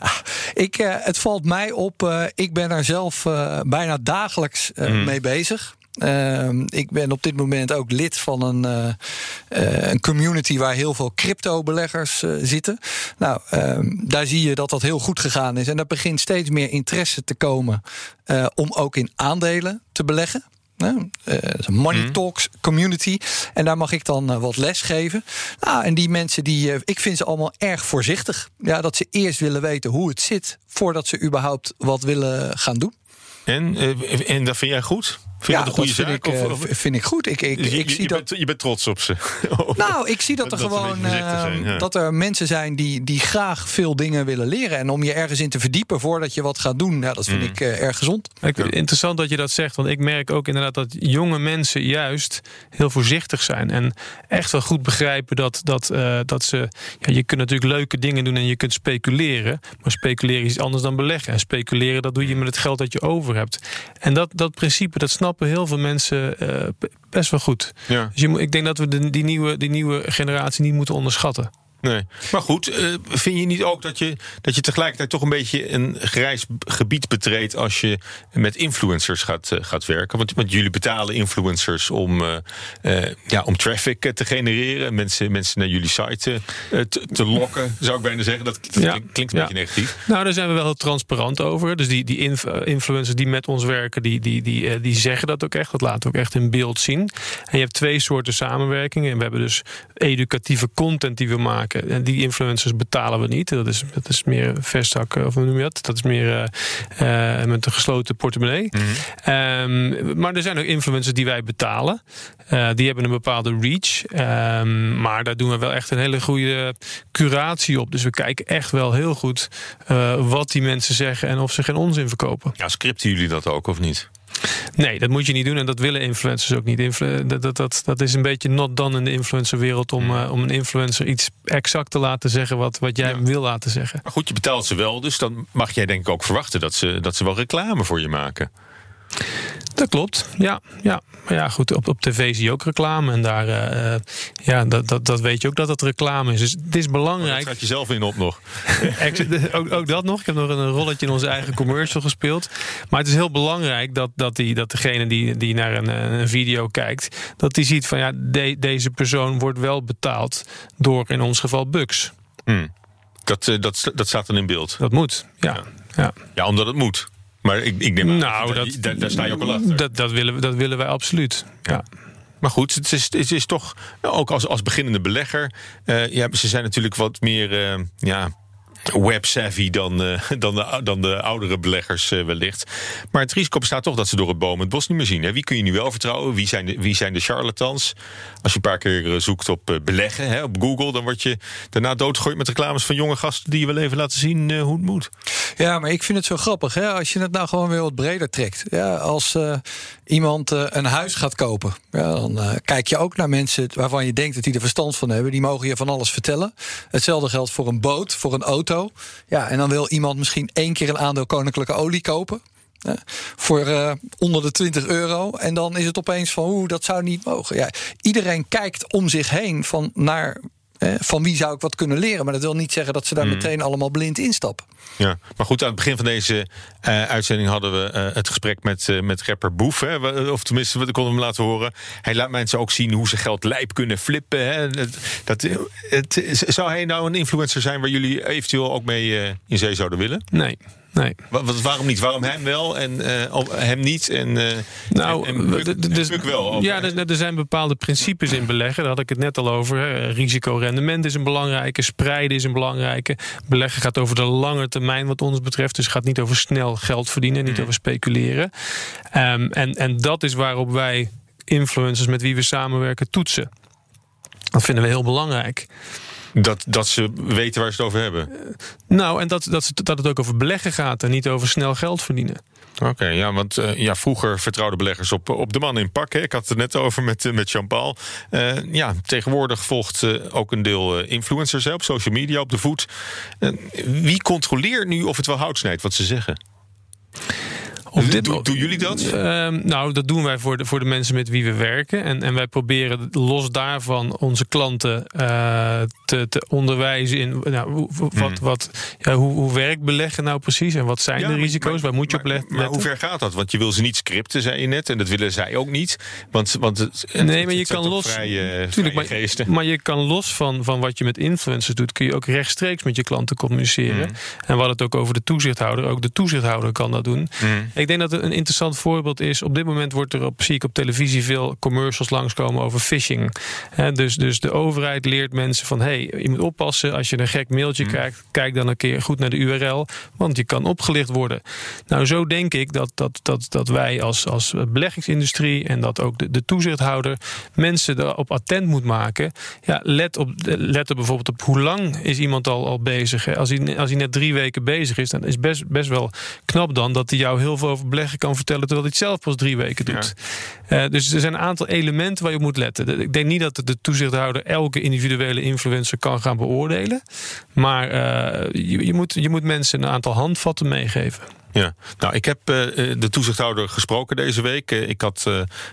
S8: Ik, uh, het valt mij op, uh, ik ben er zelf uh, bijna dagelijks mm. mee bezig. Uh, ik ben op dit moment ook lid van een, uh, uh, een community waar heel veel crypto-beleggers zitten. Nou, ehm, daar zie je dat dat heel goed gegaan is. En er begint steeds meer interesse te komen om ook in aandelen te beleggen. Money mhm. Talks community. En daar mag ik dan wat les geven. Nou, en die mensen, die, ik vind ze allemaal erg voorzichtig. Ja, dat ze eerst willen weten hoe het zit... voordat ze überhaupt wat willen gaan doen.
S1: En, en dat vind jij goed? Vind
S8: ja,
S1: dat een goede
S8: vind
S1: zaak?
S8: Ik,
S1: of,
S8: uh, vind ik goed. Ik, ik,
S1: dus je,
S8: ik zie
S1: je,
S8: dat...
S1: bent, je bent trots op ze.
S8: nou, ik zie dat er
S1: dat
S8: gewoon ja. dat er mensen zijn die, die graag veel dingen willen leren. En om je ergens in te verdiepen voordat je wat gaat doen, ja, dat vind mm. ik uh, erg gezond.
S2: Ik, interessant dat je dat zegt, want ik merk ook inderdaad dat jonge mensen juist heel voorzichtig zijn. En echt wel goed begrijpen dat, dat, dat ze. Ja, je kunt natuurlijk leuke dingen doen en je kunt speculeren. Maar speculeren is iets anders dan beleggen. En speculeren, dat doe je met het geld dat je over hebt. En dat, dat principe, dat snappen heel veel mensen uh, best wel goed.
S1: Ja.
S2: Dus je, ik denk dat we de, die, nieuwe, die nieuwe generatie niet moeten onderschatten.
S1: Nee. Maar goed, uh, vind je niet ook dat je, dat je tegelijkertijd toch een beetje een grijs gebied betreedt als je met influencers gaat, uh, gaat werken? Want, want, jullie betalen influencers om, uh, ja, om traffic te genereren, mensen, mensen naar jullie site te, te, lokken, zou ik bijna zeggen. Dat klinkt, ja. klinkt een ja. beetje negatief.
S2: Nou, daar zijn we wel heel transparant over. Dus die, die inf influencers die met ons werken, die, die, die, die zeggen dat ook echt. Dat laten we ook echt in beeld zien. En je hebt twee soorten samenwerkingen. En we hebben dus educatieve content die we maken en die influencers betalen we niet. Dat is, dat is meer verstakken, of hoe noem je dat? Dat is meer uh, met een gesloten portemonnee. Mm -hmm. um, maar er zijn ook influencers die wij betalen. Uh, die hebben een bepaalde reach. Um, maar daar doen we wel echt een hele goede curatie op. Dus we kijken echt wel heel goed uh, wat die mensen zeggen en of ze geen onzin verkopen.
S1: Ja, scripten jullie dat ook of niet?
S2: Nee, dat moet je niet doen en dat willen influencers ook niet. Influ dat, dat, dat, dat is een beetje not done in de influencerwereld om, uh, om een influencer iets exact te laten zeggen wat, wat jij ja. wil laten zeggen.
S1: Maar goed, je betaalt ze wel, dus dan mag jij denk ik ook verwachten dat ze, dat ze wel reclame voor je maken.
S2: Dat klopt, ja. ja. Maar ja, goed, op, op tv zie je ook reclame. En daar, uh, ja, dat, dat, dat weet je ook dat het reclame is. Dus het is belangrijk.
S1: Dat gaat je zelf in op nog.
S2: ook, ook dat nog. Ik heb nog een rolletje in onze eigen commercial gespeeld. Maar het is heel belangrijk dat, dat, die, dat degene die, die naar een, een video kijkt... dat die ziet van ja, de, deze persoon wordt wel betaald door in ons geval Bugs.
S1: Hmm. Dat, dat, dat staat dan in beeld?
S2: Dat moet, ja. Ja,
S1: ja. ja omdat het moet. Maar ik, ik neem
S2: nou,
S1: dat, daar, daar sta je ook wel achter.
S2: Dat, dat, willen, we, dat willen wij absoluut. Ja.
S1: Maar goed, het is, het is toch, ook als, als beginnende belegger, uh, ja, ze zijn natuurlijk wat meer, uh, ja, web-savvy dan, uh, dan, de, dan de oudere beleggers uh, wellicht. Maar het risico bestaat toch dat ze door het boom het bos niet meer zien. Hè? Wie kun je nu wel vertrouwen? Wie zijn de, wie zijn de charlatans? Als je een paar keer zoekt op beleggen hè, op Google... dan word je daarna doodgegooid met reclames van jonge gasten... die je wel even laten zien hoe het moet.
S8: Ja, maar ik vind het zo grappig. Hè? Als je het nou gewoon weer wat breder trekt. Ja, als iemand een huis gaat kopen... Ja, dan kijk je ook naar mensen waarvan je denkt dat die er verstand van hebben. Die mogen je van alles vertellen. Hetzelfde geldt voor een boot, voor een auto... Ja, en dan wil iemand misschien één keer een aandeel koninklijke olie kopen. Voor uh, onder de 20 euro. En dan is het opeens van, oeh, dat zou niet mogen. Ja, iedereen kijkt om zich heen van naar eh, van wie zou ik wat kunnen leren? Maar dat wil niet zeggen dat ze daar
S1: Mm.
S8: meteen allemaal blind instappen.
S1: Ja, maar goed, aan het begin van deze eh, uitzending hadden we eh, het gesprek met, eh, met rapper Boef. Hè, of tenminste, we konden hem laten horen. Hij laat mensen ook zien hoe ze geld lijp kunnen flippen. Hè. Dat, dat, het, zou hij nou een influencer zijn waar jullie eventueel ook mee eh, in zee zouden willen?
S2: Nee. Nee.
S1: Wa- wat- waarom niet? Waarom hem wel en eh, hem niet? En, eh,
S2: Nou,
S1: en, en
S2: d- dus-
S1: wel.
S2: Ja, er, er zijn bepaalde principes in beleggen. Daar had ik het net al over. hè. Risico-rendement is een belangrijke. Spreiden is een belangrijke. Beleggen gaat over de lange termijn, wat ons betreft. Dus het gaat niet over snel geld verdienen, niet over speculeren. Ehm, en, en dat is waarop wij influencers met wie we samenwerken toetsen. Dat vinden we heel belangrijk.
S1: Dat, dat ze weten waar ze het over hebben.
S2: Nou, en dat, dat, dat het ook over beleggen gaat en niet over snel geld verdienen.
S1: Oké, ja, want eh, ja, vroeger vertrouwden beleggers op, op de man in pak. Hè. Ik had het net over met, eh, met Jean-Paul. Eh, ja, tegenwoordig volgt eh, ook een deel eh, influencers hè, op social media, op de voet. Eh, wie controleert nu of het wel hout snijdt wat ze zeggen?
S2: Dit
S1: Doen- doen jullie dat?
S2: Ehm, nou, dat doen wij voor de, voor de mensen met wie we werken. En, en wij proberen los daarvan onze klanten eh, te, te onderwijzen in nou, hoe,
S1: Hmm.
S2: wat, wat, ja, hoe, hoe werkt beleggen nou precies en wat zijn
S1: Ja,
S2: de risico's?
S1: maar-
S2: Waar moet je
S1: maar,
S2: op let-
S1: Maar
S2: letten?
S1: hoe ver gaat dat? Want je wil ze niet scripten, zei je net. En dat willen zij ook niet. Want, want het, het-
S2: Nee, maar je kan los.
S1: Vrije,
S2: Tuurlijk,
S1: vrije
S2: maar, je kan los van, van wat je met influencers doet, kun je ook rechtstreeks met je klanten communiceren.
S1: Mm.
S2: En we hadden het ook over de toezichthouder. Ook de toezichthouder kan dat doen.
S1: Mm.
S2: Ik denk dat het een interessant voorbeeld is. Op dit moment wordt er op, zie ik op televisie veel commercials langskomen over phishing. Hè, dus, dus de overheid leert mensen van hey, je moet oppassen als je een gek mailtje
S1: Mm.
S2: krijgt. Kijk dan een keer goed naar de URL, want je kan opgelicht worden. Nou, zo denk ik dat, dat, dat, dat wij als, als beleggingsindustrie en dat ook de, de toezichthouder mensen erop attent moet maken. Ja, let, op, let er bijvoorbeeld op hoe lang is iemand al, al bezig. Als, hij, als hij net drie weken bezig is, dan is best, best wel knap dan dat hij jou heel veel over beleggen kan vertellen terwijl hij het zelf pas drie weken doet. Eh, dus er zijn een aantal elementen waar je op moet letten. Ik denk niet dat de toezichthouder elke individuele influencer kan gaan beoordelen. Maar eh, je, je, moet, je moet mensen een aantal handvatten meegeven.
S1: Ja, nou, ik heb eh, de toezichthouder gesproken deze week. Ik had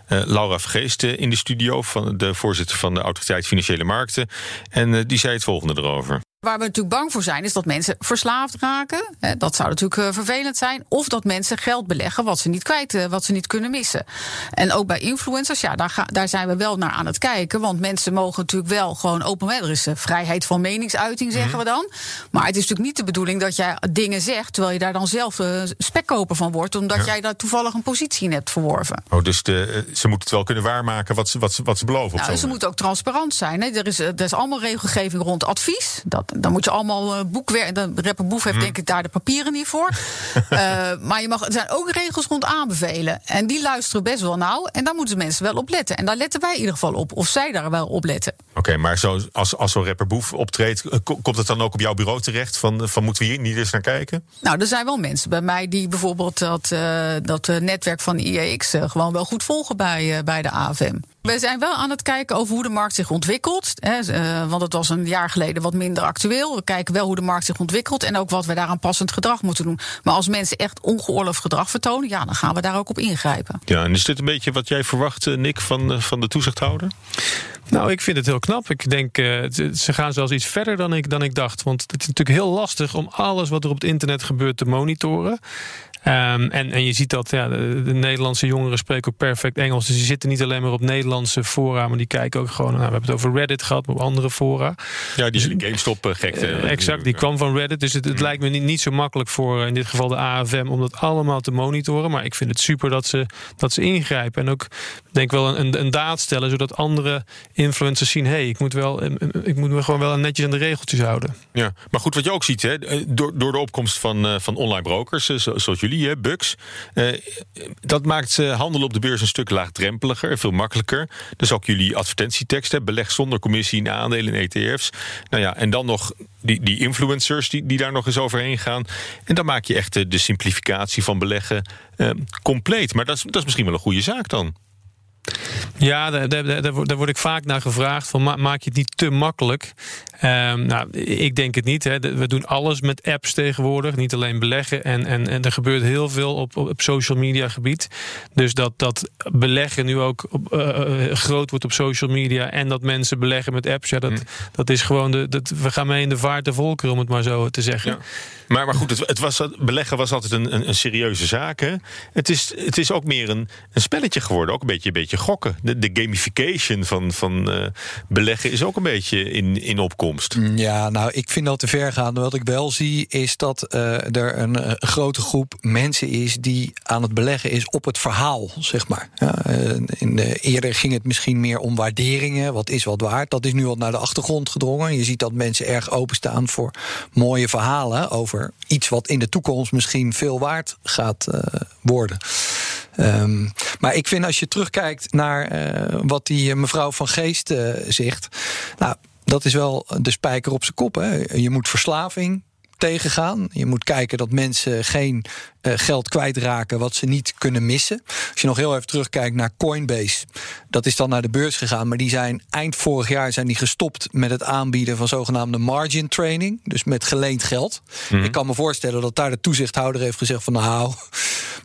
S1: Laura Vergeest in de studio, van de voorzitter van de Autoriteit Financiële Markten. En die zei het volgende erover.
S12: Waar we natuurlijk bang voor zijn, is dat mensen verslaafd raken. Dat zou natuurlijk eh, vervelend zijn. Of dat mensen geld beleggen wat ze niet kwijt, eh, wat ze niet kunnen missen. En ook bij influencers, ja, daar, ga, daar zijn we wel naar aan het kijken. Want mensen mogen natuurlijk wel gewoon open. Er is eh, vrijheid van meningsuiting, zeggen we dan. Maar het is natuurlijk niet de bedoeling dat jij dingen zegt, terwijl je daar dan zelf spekkoper van wordt, omdat
S1: Ja.
S12: jij daar toevallig een positie in hebt verworven.
S1: Oh, dus de, ze moeten het wel kunnen waarmaken wat ze, wat ze, wat ze beloven.
S12: Nou, ze moeten ook transparant zijn. Hè. Er, is, er is allemaal regelgeving rond advies. Dat, dan moet je allemaal eh, boekwerk. De rapper Boef heeft
S1: Mhm.
S12: denk ik daar de papieren niet voor. Eh, maar je mag, er zijn ook regels rond aanbevelen. En die luisteren best wel nauw. En daar moeten mensen wel op letten. En daar letten wij in ieder geval op. Of zij daar wel op letten.
S1: Oké, maar zo, als, als zo'n rapper Boef optreedt, eh, ko- komt het dan ook op jouw bureau terecht? Van, van moeten we hier niet eens naar kijken?
S12: Nou, er zijn wel mensen bij mij die bijvoorbeeld dat, dat netwerk van IEX gewoon wel goed volgen bij, bij de AFM. We zijn wel aan het kijken over hoe de markt zich ontwikkelt. Hè, eh, want het was een jaar geleden wat minder actueel. We kijken wel hoe de markt zich ontwikkelt en ook wat we daaraan passend gedrag moeten doen. Maar als mensen echt ongeoorloofd gedrag vertonen, ja, dan gaan we daar ook op ingrijpen.
S1: Ja, en is dit een beetje wat jij verwacht, eh, Nick, van, eh, van de toezichthouder?
S2: Nou, ik vind het heel knap. Ik denk, eh, ze- ze gaan zelfs iets verder dan ik, dan ik dacht. Want het is natuurlijk heel lastig om alles wat er op het internet gebeurt te monitoren. Ehm, en, en je ziet dat ja, de, de Nederlandse jongeren spreken ook perfect Engels. Dus die zitten niet alleen maar op Nederlandse fora, maar die kijken ook gewoon. Nou, we hebben het over Reddit gehad, maar op andere fora.
S1: Ja, die hele GameStop-gekte.
S2: Eh, exact, die kwam van Reddit. Dus het, het lijkt me niet, niet zo makkelijk voor eh, in dit geval de AFM om dat allemaal te monitoren. Maar ik vind het super dat ze, dat ze ingrijpen. En ook denk wel een, een, een daad stellen, zodat andere influencers zien: hé, hey, ik moet wel, eh, ik moet me gewoon wel netjes aan de regeltjes houden.
S1: Ja, maar goed, wat je ook ziet, hè, eh, door, door de opkomst van, eh, van online brokers, eh, zo- zoals jullie, hè, Bux, eh, dat maakt eh, handel op de beurs een stuk laagdrempeliger, veel makkelijker. Dus ook jullie advertentietekst, hè, beleg zonder commissie in aandelen en ETF's. Nou ja, en dan nog die, die influencers die, die daar nog eens overheen gaan. En dan maak je echt de simplificatie van beleggen eh, compleet. Maar dat is, dat is misschien wel een goede zaak dan.
S2: Ja, daar, daar, daar, daar word ik vaak naar gevraagd. Van, ma- maak je het niet te makkelijk? Ehm, nou, ik denk het niet. Hè. De- We doen alles met apps tegenwoordig. Niet alleen beleggen. En, en, en er gebeurt heel veel op, op social media gebied. Dus dat, dat beleggen nu ook op, eh, eh, groot wordt op social media. En dat mensen beleggen met apps. Ja, dat, dat is gewoon de. Dat, we gaan mee in de vaart der volkeren, om het maar zo te zeggen.
S1: Maar, maar goed, het, het was, beleggen was altijd een, een, een serieuze zaak. Hè? Het, is, het is ook meer een, een spelletje geworden. Ook een beetje, een beetje gokken. De, gamification van, van eh, beleggen is ook een beetje in, in opkomst.
S8: Ja, nou, ik vind dat te ver gaan. Wat ik wel zie is dat eh, er een, eh, grote groep mensen is die aan het beleggen is op het verhaal, zeg maar. Ja, in de, eerder ging het misschien meer om waarderingen. Wat is wat waard? Dat is nu wat naar de achtergrond gedrongen. Je ziet dat mensen erg openstaan voor mooie verhalen over iets wat in de toekomst misschien veel waard gaat worden. Ehm, maar ik vind als je terugkijkt naar wat die eh, mevrouw van Geest eh, zegt. Nou, dat is wel de spijker op zijn kop. Hè. Je moet verslaving tegengaan. Je moet kijken dat mensen geen eh, geld kwijtraken wat ze niet kunnen missen. Als je nog heel even terugkijkt naar Coinbase, dat is dan naar de beurs gegaan, maar die zijn eind vorig jaar zijn die gestopt met het aanbieden van zogenaamde margin training, dus met geleend geld. Ik kan me voorstellen dat daar de toezichthouder heeft gezegd van nou,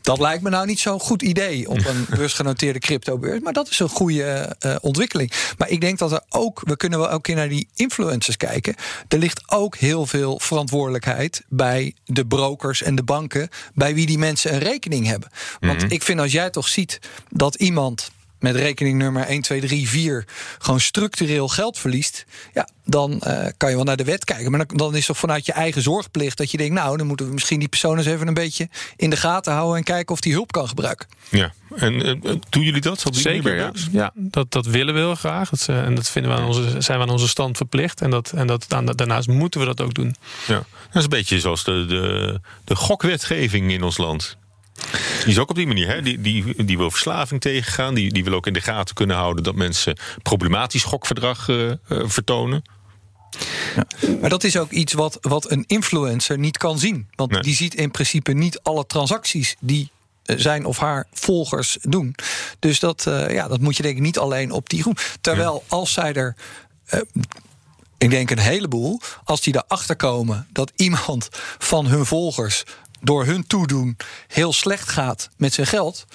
S8: dat lijkt me nou niet zo'n goed idee op een beursgenoteerde cryptobeurs, maar dat is een goede eh, ontwikkeling. Maar ik denk dat er ook, we kunnen wel ook keer naar die influencers kijken. Er ligt ook heel veel verantwoordelijkheid bij de brokers en de banken, bij wie die mensen een rekening hebben. Want ik vind als jij toch ziet dat iemand met rekening nummer 1, 2, 3, 4 gewoon structureel geld verliest, ja, dan eh, kan je wel naar de wet kijken. Maar dan, dan is toch vanuit je eigen zorgplicht dat je denkt, nou, dan moeten we misschien die persoon eens even een beetje in de gaten houden en kijken of die hulp kan gebruiken.
S1: Ja, en eh, doen jullie dat?
S2: Zeker, ja. ja dat, dat willen we heel graag. Dat, eh, en dat vinden we aan onze, zijn we aan onze stand verplicht. En, dat, en dat, aan- daarnaast moeten we dat ook doen.
S1: Ja, dat is een beetje zoals de, de, de gokwetgeving in ons land. Die is ook op die manier. Hè? Die, die, die wil verslaving tegengaan. Die, die wil ook in de gaten kunnen houden dat mensen problematisch gokverdrag eh, eh, vertonen.
S8: Maar dat is ook iets wat, wat een influencer niet kan zien. Want die ziet in principe niet alle transacties die eh, zijn of haar volgers doen. Dus dat, ja, dat moet je denk ik niet alleen op die groep. Terwijl als zij er. ik denk een heleboel. Als die erachter komen dat iemand van hun volgers door hun toedoen heel slecht gaat met zijn geld.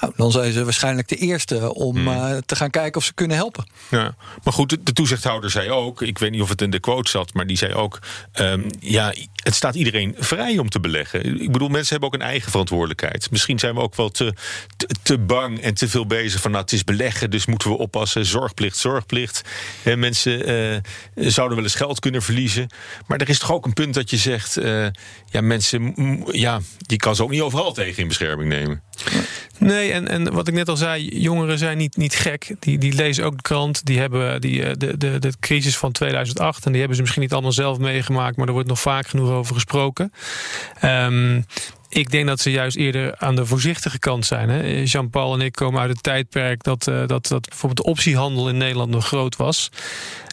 S8: Nou, dan zijn ze waarschijnlijk de eerste om eh, te gaan kijken of ze kunnen helpen.
S1: Ja, maar goed, de, de toezichthouder zei ook, ik weet niet of het in de quote zat, maar die zei ook, ehm, ja, het staat iedereen vrij om te beleggen. Ik bedoel, mensen hebben ook een eigen verantwoordelijkheid. Misschien zijn we ook wel te, te, bang en te veel bezig van, nou, het is beleggen, dus moeten we oppassen, zorgplicht, zorgplicht. En mensen eh, zouden wel eens geld kunnen verliezen. Maar er is toch ook een punt dat je zegt, eh, ja, mensen, ja, die kan ze ook niet overal tegen in bescherming nemen.
S2: Nee, en, en wat ik net al zei, jongeren zijn niet, niet gek. Die, die lezen ook de krant. Die hebben die, eh, de, de, de crisis van 2008. En die hebben ze misschien niet allemaal zelf meegemaakt. Maar er wordt nog vaak genoeg over gesproken. Ehm, ik denk dat ze juist eerder aan de voorzichtige kant zijn. Jean-Paul en ik komen uit het tijdperk dat, eh, dat, dat bijvoorbeeld de optiehandel in Nederland nog groot was.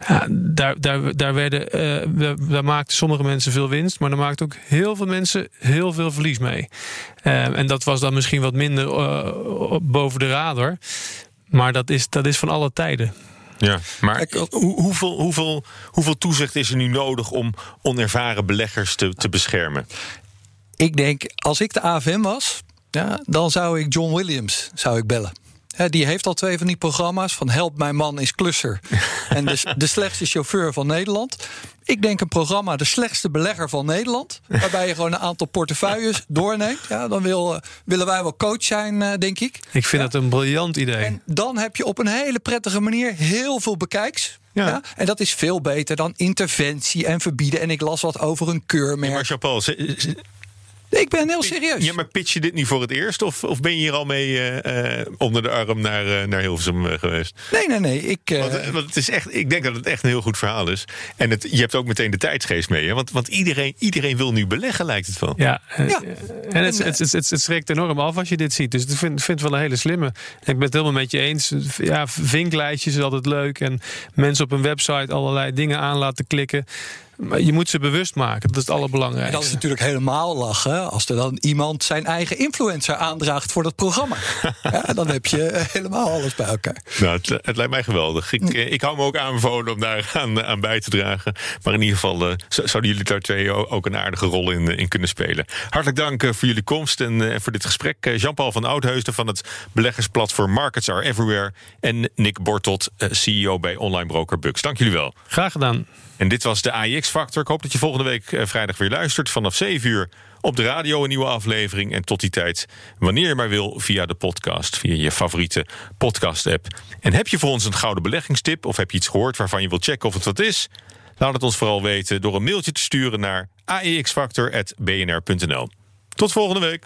S2: Ja, daar, daar, daar, werden, we- daar maakten sommige mensen veel winst, maar daar maakten ook heel veel mensen heel veel verlies mee. Eh, en dat was dan misschien wat minder eh, boven de radar. Maar dat is, dat is van alle tijden.
S1: Ja, maar hoe, hoeveel, hoeveel, hoeveel toezicht is er nu nodig om onervaren beleggers te, te beschermen?
S8: Ik denk, als ik de AFM was, ja, dan zou ik John Williams zou ik bellen. Hè, die heeft al twee van die programma's van Help Mijn Man is Klusser. en de, de slechtste chauffeur van Nederland. Ik denk een programma De Slechtste Belegger van Nederland. Waarbij je gewoon een aantal portefeuilles doorneemt. Ja, dan wil, eh, willen wij wel coach zijn, eh, denk ik.
S2: Ik vind dat een briljant idee.
S8: Dan heb je op een hele prettige manier heel veel bekijks. Ja. En dat is veel beter dan interventie en verbieden. En ik las wat over een keurmerk.
S1: maar Jean-Paul,
S8: ik ben heel serieus.
S1: Ja, maar pitch je dit nu voor het eerst? Of, of ben je hier al mee eh, eh, onder de arm naar, eh, naar Hilversum geweest?
S8: Nee, nee, nee. Ik, eh,
S1: Want, want het is echt, ik denk dat het echt een heel goed verhaal is. En het, je hebt ook meteen de tijdsgeest mee. Hè? Want, want iedereen, iedereen wil nu beleggen, lijkt het wel.
S2: Ja, en, en het, het, het, het, het schrikt enorm af als je dit ziet. Dus ik vind, vind het wel een hele slimme. En ik ben het helemaal met je eens. Ja, vinklijstjes is altijd leuk. En mensen op een website allerlei dingen aan laten klikken. Maar je moet ze bewust maken. Dat is het
S8: En
S2: allerbelangrijkste.
S8: dat is natuurlijk helemaal lachen als er dan iemand zijn eigen influencer aandraagt voor dat programma. ja, dan heb je eh, helemaal alles bij elkaar.
S1: Nou, het, het lijkt mij geweldig. Ik, eh, ik hou me ook aanbevolen om daar aan, aan bij te dragen. Maar in ieder geval eh, zouden jullie daar twee ook een aardige rol in, in kunnen spelen. Hartelijk dank voor jullie komst en voor dit gesprek. Jean-Paul van Oudheusden van het beleggersplatform Markets Are Everywhere. En Nick Bortot, CEO bij online broker Bux. Dank jullie wel.
S2: Graag gedaan.
S1: En dit was de AIX-factor. Ik hoop dat je volgende week eh, vrijdag weer luistert vanaf 7 uur op de radio een nieuwe aflevering. En tot die tijd, wanneer je maar wil, via de podcast, via je favoriete podcast-app. En heb je voor ons een gouden beleggingstip of heb je iets gehoord waarvan je wilt checken of het wat is? Laat het ons vooral weten door een mailtje te sturen naar aexfactor.bnr.nl. Tot volgende week.